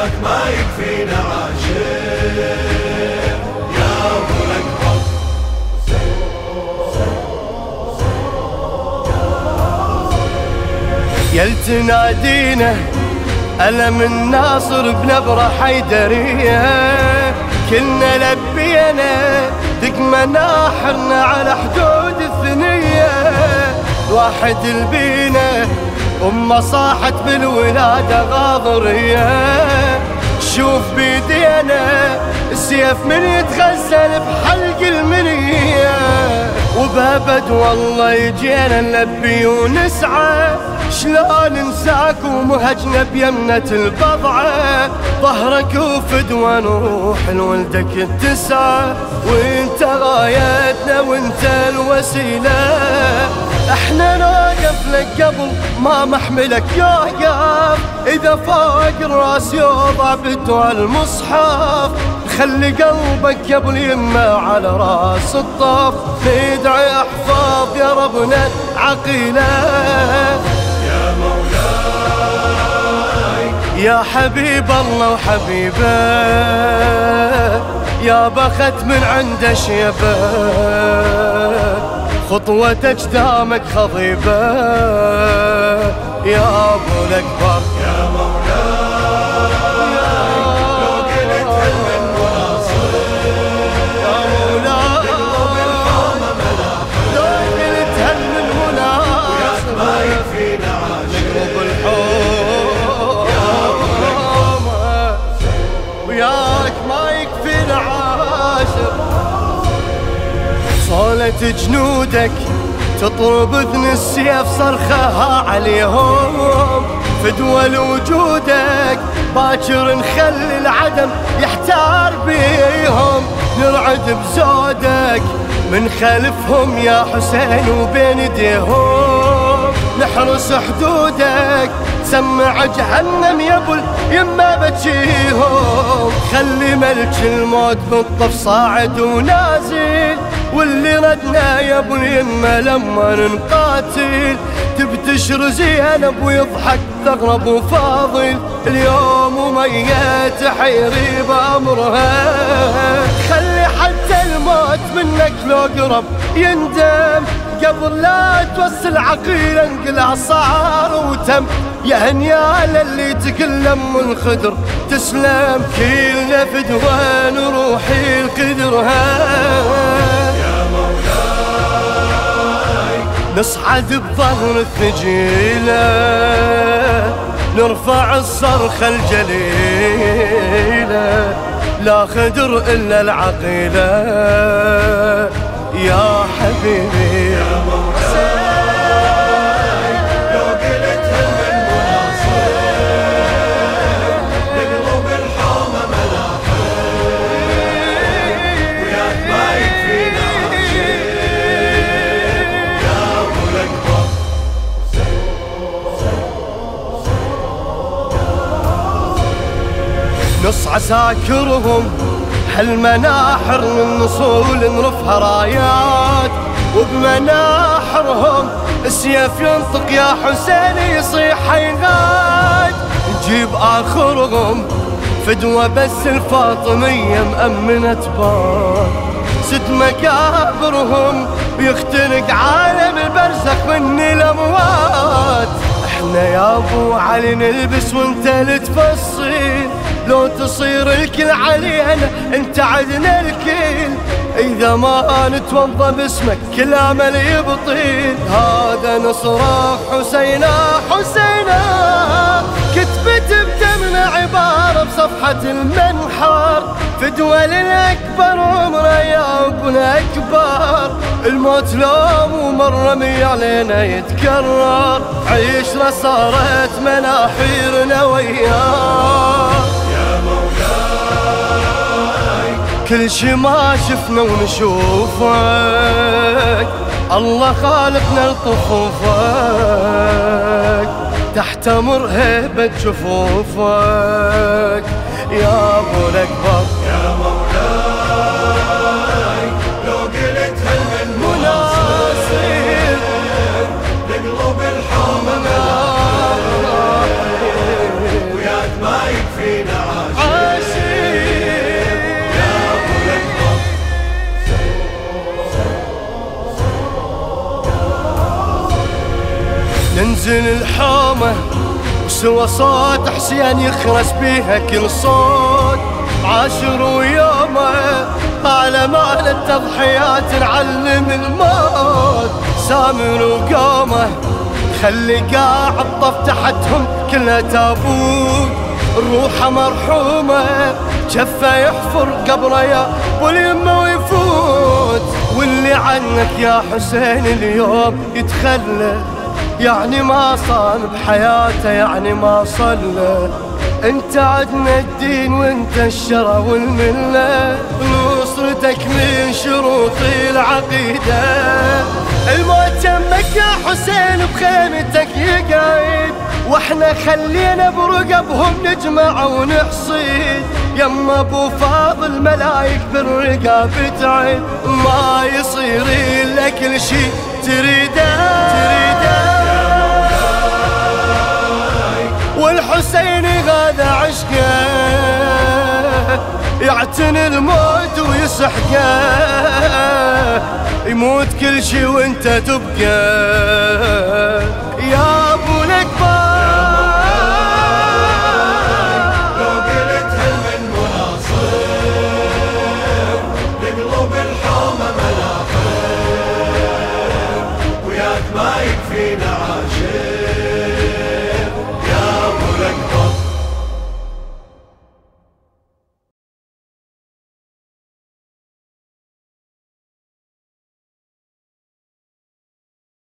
وياك ما يكفينا عاشق يا ابو الاكبر قلت نادينا ألم الناصر بنبرة حيدرية كنا لبينا دق مناحرنا على حدود الثنية واحد البينا أمه صاحت بالولادة غاضرية شوف بيدينا السيف من يتغزل بحلق المنية. وبابد والله يجينا نلبي ونسعى. شلون ننساك ومهجنا بيمنة البضعة ظهرك وفدوى نروح لولدك التسعة وانت غايتنا وانت الوسيلة. إحنا نوقف لك قبل ما محملك يوقف. إذا فوق الراس يوضع بدوى المصحف. خلي قلبك قبل يمه على راس الطف. ندعي أحفاظ يا ربنا عقيلة. يا حبيب الله وحبيبه يا بخت من عنده شيبه خطوتك دامك خضيبه. يا أبو الأكبر صولة جنودك تطرب اذن السيف صرخها عليهم. فدوى وجودك باكر نخلي العدم يحتار بيهم. نرعد بزودك من خلفهم يا حسين وبين ايديهم نحرس حدودك سمع جهنم يا أبو يما بتشيهم خلي ملك الموت بالطف صاعد ونازل واللي ردنا يا ابو اليمة لما نقاتل تبتشر زينب ويضحك ثغرب وفاضل اليوم وميت حيري بأمرها. خلي حتى الموت منك لو قرب يندم. قبل لا توصل عقيلة انقلع صار وتم. يا هنيال اللي تكلم من خدر تسلم. كلنا فدوان روحي القدرها نصعد بظهر الثجيلة نرفع الصرخة الجليلة لا خدر إلا العقيلة. عساكرهم هالمناحر من نصول نرفها رايات وبمناحرهم السيف ينطق يا حسين يصيح حيغاد نجيب آخرهم فدوة بس الفاطمية مأمنة بار. ست مكابرهم بيختنق عالم البرزخ من الأموات. إحنا يا أبو علي نلبس وانت لتفصل لو تصير الكل علينا انت عدنا الكل. إذا ما نتوضى باسمك كل عمل يبطيل. هذا نصرة حسينا حسينا. كتبت بدمنا عبارة بصفحة المنحر فدوى للأكبر عمره يا ابن أكبر الموت لو مو مرة علينا يتكرر. عيشنا صارت مناحيرنا وياه. كل شي ما شفنا ونشوفك. الله خالقنا لطفوفك. تحتمر هيبة جفوفك. يا أبو الأكبر. يا مولاي لو قلت هل من مناصر لقلوب الحومة وياك ما يكفينا تنزل الحومة وسوى صوت حسين يخرس بيها كل صوت. عاشر ويومه على مال التضحيات نعلم الموت. سامر وقومه خلي قاعد طف تحتهم كلها تابوت. روحه مرحومة جفة يحفر قبره يا واليمه ويفوت. واللي عنك يا حسين اليوم يتخلى يعني ما صان بحياته يعني ما صلى. انت عدنا الدين وانت الشرى والملة نصرتك من شروط العقيدة. الموت جنبك يا حسين بخيمتك يقعد وإحنا خلينا برقبهم نجمع ونحصيد. يما ابو فاضل ملايك بالرقاب تعد ما يصير إلا كل شي تريده. تريده. والحسين غاذا عشقه يعتني الموت ويسحقه. يموت كل شي وانت تبقى. يا أبو لو لقلوب وياك ما يكفينا عار